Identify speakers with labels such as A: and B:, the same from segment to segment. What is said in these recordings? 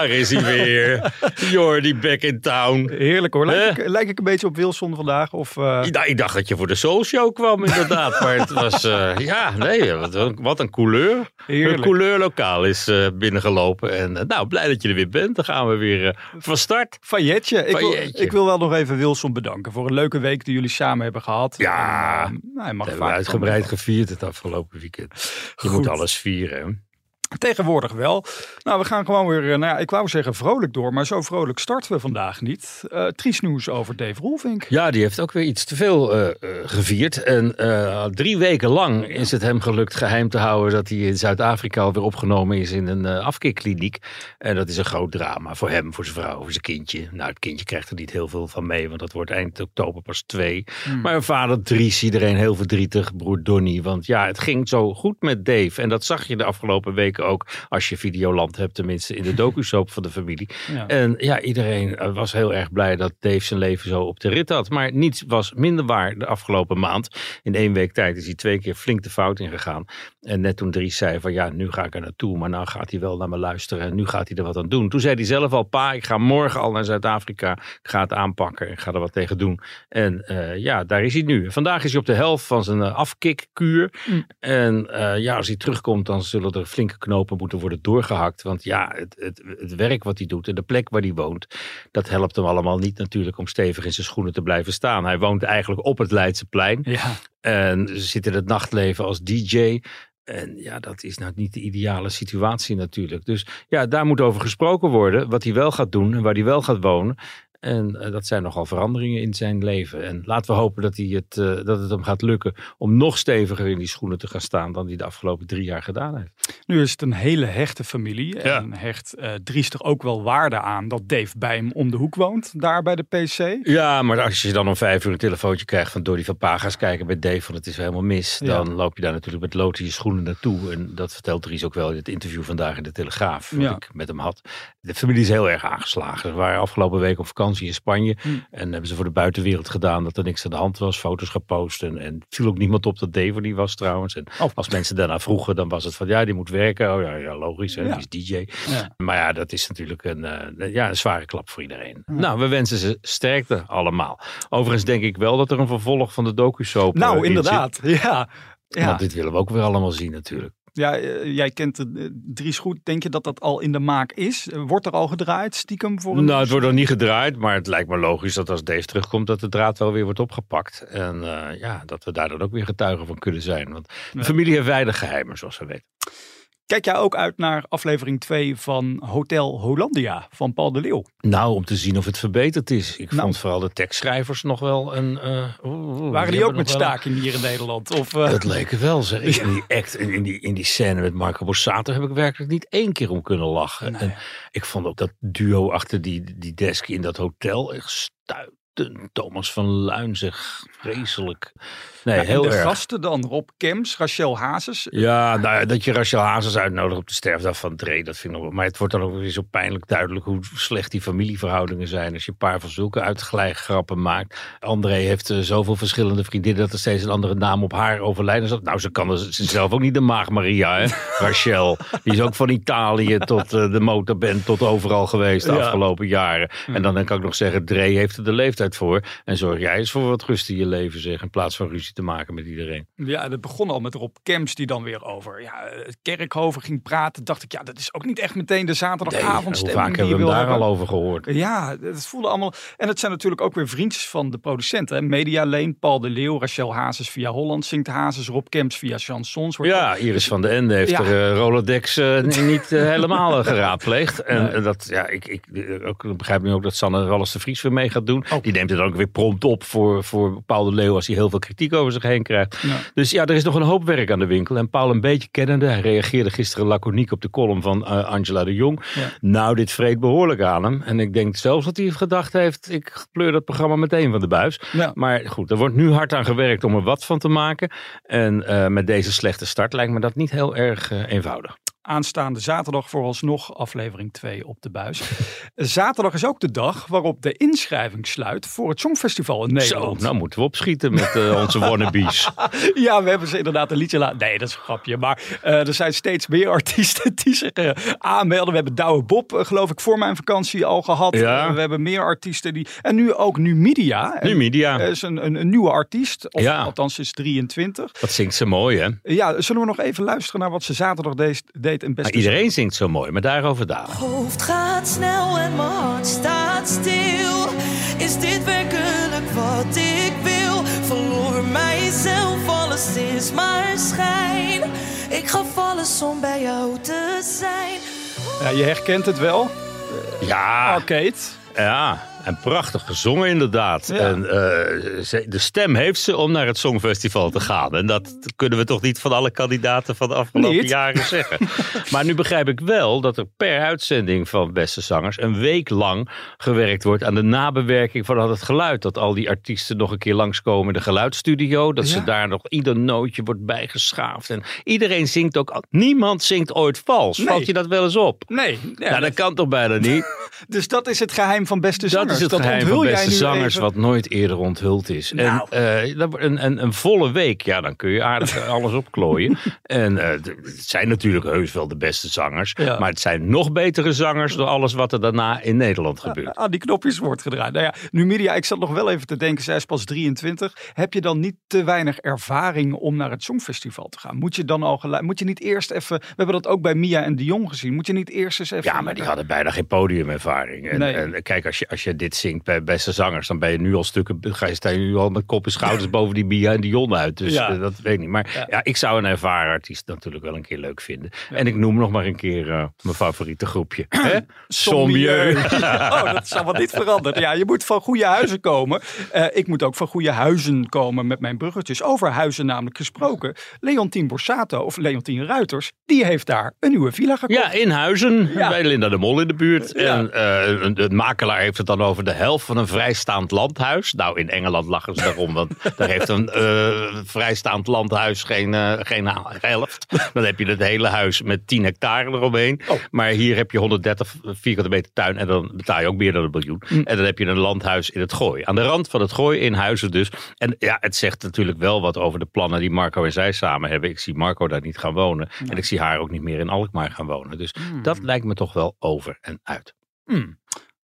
A: daar is hij weer. Jordi back in town.
B: Heerlijk hoor. Lijk, ik, lijk ik een beetje op Wilson vandaag? Of, eh,
A: Ik dacht- Ik dacht dat je voor de Soul Show kwam inderdaad. maar het was, eh, ja, nee, wat, een- wat een couleur. Een
B: Heerlijk.
A: couleurlokaal is eh, binnengelopen. En nou, blij dat je er weer bent. Dan gaan we weer van start.
B: Failletje. Ik wil, ik wil wel nog even Wilson bedanken voor een leuke week die jullie samen hebben gehad.
A: Ja.
B: En, nou, hij mag
A: We hebben uitgebreid gevierd het afgelopen weekend. Je
B: Goed.
A: moet alles vieren.
B: Tegenwoordig wel. Nou, we gaan gewoon weer, eh, nou ja, ik wou zeggen vrolijk door, maar zo vrolijk starten we vandaag niet. Eh triest nieuws over Dave Roelvink.
A: Ja, die heeft ook weer iets te veel eh, gevierd. En drie weken lang is het hem gelukt geheim te houden dat hij in Zuid-Afrika alweer opgenomen is in een uh, afkeerkliniek. En dat is een groot drama voor hem, voor zijn vrouw, voor zijn kindje. Nou, het kindje krijgt er niet heel veel van mee, want dat wordt eind oktober pas twee.
B: Hmm.
A: Maar vader Dries, iedereen heel verdrietig, broer Donny. Want ja, het ging zo goed met Dave. En dat zag je de afgelopen weken ook, als je Videoland hebt, tenminste in de docusoap van de familie.
B: Ja.
A: En ja, iedereen eh, was heel erg blij dat Dave zijn leven zo op de rit had. Maar niets was minder waar de afgelopen maand. In één week tijd is hij twee keer flink de fout ingegaan. En net toen Dries zei van ja, nu ga ik er naartoe. Maar nou gaat hij wel naar me luisteren. En nu gaat hij er wat aan doen. Toen zei hij zelf al, pa, ik ga morgen al naar Zuid-Afrika. Ik ga het aanpakken. Ik ga er wat tegen doen. En eh, ja, daar is hij nu. Vandaag is hij op de helft van zijn uh, afkikkuur.
B: Mm.
A: En uh, ja, als hij terugkomt, dan zullen er flinke knopen moeten worden doorgehakt. Want ja, het, het, het werk wat hij doet en de plek waar hij woont, dat helpt hem allemaal niet natuurlijk om stevig in zijn schoenen te blijven staan. Hij woont eigenlijk op het Leidseplein.
B: Ja.
A: En zit in het nachtleven als DJ. En ja, dat is nou niet de ideale situatie natuurlijk. Dus ja, daar moet over gesproken worden. Wat hij wel gaat doen en waar hij wel gaat wonen. En uh, dat zijn nogal veranderingen in zijn leven. En laten we hopen dat, hij het, uh, dat het hem gaat lukken om nog steviger in die schoenen te gaan staan dan hij de afgelopen drie jaar gedaan heeft.
B: Nu is het een hele hechte familie.
A: Ja.
B: En hecht uh, Dries er ook wel waarde aan dat Dave bij hem om de hoek woont, daar bij de PC.
A: Ja, maar als je dan om vijf uur een telefoontje krijgt van Dordy van Paga's kijken bij Dave, van het is helemaal mis.
B: Ja.
A: Dan loop je daar natuurlijk met lood in je schoenen naartoe. En dat vertelt Dries ook wel in het interview vandaag in de Telegraaf, wat
B: Ja.
A: ik met hem had. De familie is heel erg aangeslagen. Ze waren afgelopen week op vakantie in Spanje.
B: Hm.
A: En hebben ze voor de buitenwereld gedaan dat er niks aan de hand was. Foto's gepost. En, en viel ook niemand op dat niet was trouwens. En
B: Oh.
A: als mensen daarna vroegen, dan was het van ja, die moet werken. Oh ja, ja logisch. Hè?
B: Ja.
A: Die is DJ.
B: Ja.
A: Maar ja, dat is natuurlijk een, eh, ja, een zware klap voor iedereen. Nou, we wensen ze sterkte allemaal. Overigens denk ik wel dat er een vervolg van de docu-soap eh,
B: Nou,
A: zit.
B: inderdaad. Ja. Ja.
A: Want dit willen we ook weer allemaal zien natuurlijk.
B: Ja, eh, jij kent de, eh, Dries goed. Denk je dat dat al in de maak is? Eh, Wordt er al gedraaid, stiekem? Voor een...
A: Nou, het wordt nog niet gedraaid, maar het lijkt me logisch dat als Dave terugkomt, dat de draad wel weer wordt opgepakt. En ja, dat we daar dan ook weer getuigen van kunnen zijn. Want de
B: Ja.
A: familie heeft weinig geheimen, zoals we weten.
B: Kijk jij ook uit naar aflevering 2 van Hotel Hollandia van Paul de Leeuw?
A: Nou, om te zien of het verbeterd is. Ik
B: Nou.
A: vond vooral de tekstschrijvers nog wel een... eh,
B: Waren die, ook met
A: een-
B: staking hier in Nederland? Of, eh,
A: Het leek wel, zeg. In die act, in die, in die scène met Marco Borsato heb ik werkelijk niet één keer om kunnen lachen.
B: Nee.
A: En ik vond ook dat duo achter die, die desk in dat hotel echt stuitend. Thomas van Luin, zeg, vreselijk. Nee,
B: ja,
A: heel
B: de
A: erg.
B: gasten dan, Rob Kems, Rachel Hazes.
A: Ja, nou, ja, dat je Rachel Hazes uitnodigt op de sterfdag van Dre, dat vind ik nog wel. Maar het wordt dan ook weer zo pijnlijk duidelijk hoe slecht die familieverhoudingen zijn. Als je een paar van zulke uitglijgrappen maakt. André heeft eh, zoveel verschillende vriendinnen dat er steeds een andere naam op haar overlijden zat. Nou, ze kan ze zelf ook niet de maag Maria, hè? Rachel. Die is ook van Italië tot eh, de motorband tot overal geweest de
B: Ja.
A: afgelopen jaren. En dan kan ik nog zeggen, Dre heeft de leeftijd voor. En zorg jij eens voor wat rust in je leven, zeg. In plaats van ruzie te maken met iedereen.
B: Ja, dat begon al met Rob Kems die dan weer over ja, Kerkhoven ging praten. Dacht ik, ja, dat is ook niet echt meteen de
A: Nee,
B: zaterdagavondstemming
A: hoe vaak hebben we daar
B: hebben.
A: al over gehoord?
B: Ja, het voelde allemaal. En het zijn natuurlijk ook weer vriendjes van de producenten. hè. Media Leen, Paul de Leeuw, Rachel Hazes via Holland zingt Hazes, Rob Kems via chansons.
A: Ja, Iris van den Ende heeft
B: Ja.
A: er eh, Rolodex eh, niet eh, helemaal geraadpleegd. En
B: Nee.
A: eh, dat, ja, ik, ik ook, begrijp nu ook dat Sanne Wallis de Vries weer mee gaat doen.
B: Oh.
A: Die die neemt het dan ook weer prompt op voor, voor Paul de Leeuw als hij heel veel kritiek over zich heen krijgt.
B: Ja.
A: Dus ja, er is nog een hoop werk aan de winkel. En Paul een beetje kennende, hij reageerde gisteren laconiek op de column van eh, Angela de Jong.
B: Ja.
A: Nou, dit vreet behoorlijk aan hem. En ik denk zelfs dat hij gedacht heeft, ik pleur dat programma meteen van de buis.
B: Ja.
A: Maar goed, er wordt nu hard aan gewerkt om er wat van te maken. En eh, met deze slechte start lijkt me dat niet heel erg eh, eenvoudig.
B: Aanstaande zaterdag vooralsnog aflevering 2 op de buis. Zaterdag is ook de dag waarop de inschrijving sluit voor het Songfestival in
A: Zo,
B: Nederland.
A: nou moeten we opschieten met eh, onze wannabes.
B: Ja, we hebben ze inderdaad een liedje laten. Nee, dat is een grapje. Maar eh, er zijn steeds meer artiesten die zich eh, aanmelden. We hebben Douwe Bob, geloof ik, voor mijn vakantie al gehad.
A: Ja.
B: We hebben meer artiesten die. En nu ook Numidia.
A: Nu media.
B: Eh, is een, een, een nieuwe artiest. Of
A: Ja.
B: althans is 23.
A: Dat zingt ze mooi, hè?
B: Ja, zullen we nog even luisteren naar wat ze zaterdag deed, beste
A: Maar iedereen zingt zo mooi, maar daarover dadelijk.
C: hoofd gaat snel en mijn hart staat stil. Is dit werkelijk wat ik wil? Verloor mijzelf, alles is maar schijn. Ik gaf alles om bij jou te zijn.
B: Ja, je herkent het wel.
A: Ja,
B: Arcade.
A: ja. En prachtig gezongen inderdaad.
B: Ja.
A: En eh, ze- de stem heeft ze om naar het Songfestival te gaan. En dat kunnen we toch niet van alle kandidaten van de afgelopen
B: Niet?
A: jaren zeggen. maar nu begrijp ik wel dat er per uitzending van Beste Zangers... een week lang gewerkt wordt aan de nabewerking van het geluid. Dat al die artiesten nog een keer langskomen in de geluidsstudio. Dat
B: Ja.
A: ze daar nog ieder nootje wordt bijgeschaafd. En iedereen zingt ook... Niemand zingt ooit vals.
B: Nee.
A: Valt je dat wel eens op?
B: Nee, ja,
A: nou, dat kan toch bijna niet?
B: dus dat is het geheim van beste zangers.
A: Dat is het geheim
B: onthul
A: van beste zangers
B: even.
A: wat nooit eerder onthuld is.
B: Nou.
A: En eh, dat wordt een, een, een volle week, ja, dan kun je aardig alles opklooien. en eh, het zijn natuurlijk heus wel de beste zangers.
B: Ja.
A: Maar het zijn nog betere zangers dan alles wat er daarna in Nederland gebeurt.
B: aan die knopjes wordt gedraaid. Nou ja, Numidia, ik zat nog wel even te denken, zij is pas 23. Heb je dan niet te weinig ervaring om naar het Songfestival te gaan? Moet je dan al gelijk, moet je niet eerst even, we hebben dat ook bij Mia en Dion gezien, moet je niet eerst eens even...
A: Ja, maar die hadden bijna geen podiumervaring. En,
B: Nee.
A: en kijk, als je, als je dit zingt bij beste zangers, dan ben je nu al stukken, ga je, sta je nu al met kop en schouders boven die Bia en Dion uit. Dus
B: Ja.
A: eh, dat weet ik niet. Maar
B: Ja.
A: ja. ik zou een ervaren artiest natuurlijk wel een keer leuk vinden. En ik noem nog maar een keer eh, mijn favoriete groepje. Sommieu.
B: oh, dat zal wel niet veranderen. Ja, je moet van goede huizen komen. Eh, ik moet ook van goede huizen komen met mijn bruggetjes. Over huizen namelijk gesproken. Leontien Borsato, of Leontien Ruiters, die heeft daar een nieuwe villa gekocht.
A: Ja, in Huizen,
B: Ja.
A: bij Linda de Mol in de buurt.
B: Ja.
A: En de makelaar heeft het dan over de helft van een vrijstaand landhuis. Nou, in Engeland lachen ze daarom, want daar heeft een eh, vrijstaand landhuis geen, eh, geen helft. Dan heb je het hele huis met 10 hectare eromheen.
B: Oh.
A: Maar hier heb je 130 vierkante meter tuin en dan betaal je ook meer dan een miljoen.
B: Mm.
A: En dan heb je een landhuis in het Gooi. Aan de rand van het Gooi in Huizen dus. En ja, het zegt natuurlijk wel wat over de plannen die Marco en zij samen hebben. Ik zie Marco daar niet gaan wonen. En ik zie haar ook niet meer in Alkmaar gaan wonen. Dus
B: Mm.
A: dat lijkt me toch wel over en uit.
B: Hmm.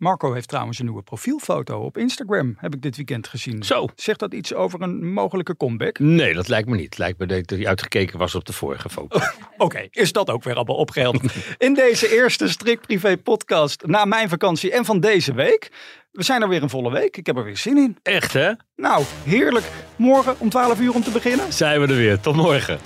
B: Marco heeft trouwens een nieuwe profielfoto op Instagram, heb ik dit weekend gezien.
A: Zo.
B: Zegt dat iets over een mogelijke comeback?
A: Nee, dat lijkt me niet. Lijkt me dat hij uitgekeken was op de vorige foto.
B: Oké, is dat ook weer allemaal opgehelderd. In deze eerste strikt privé podcast na mijn vakantie en van deze week. We zijn er weer een volle week. Ik heb er weer zin in.
A: Echt hè?
B: Nou, heerlijk. Morgen om 12 uur om te beginnen.
A: Zijn we er weer. Tot morgen.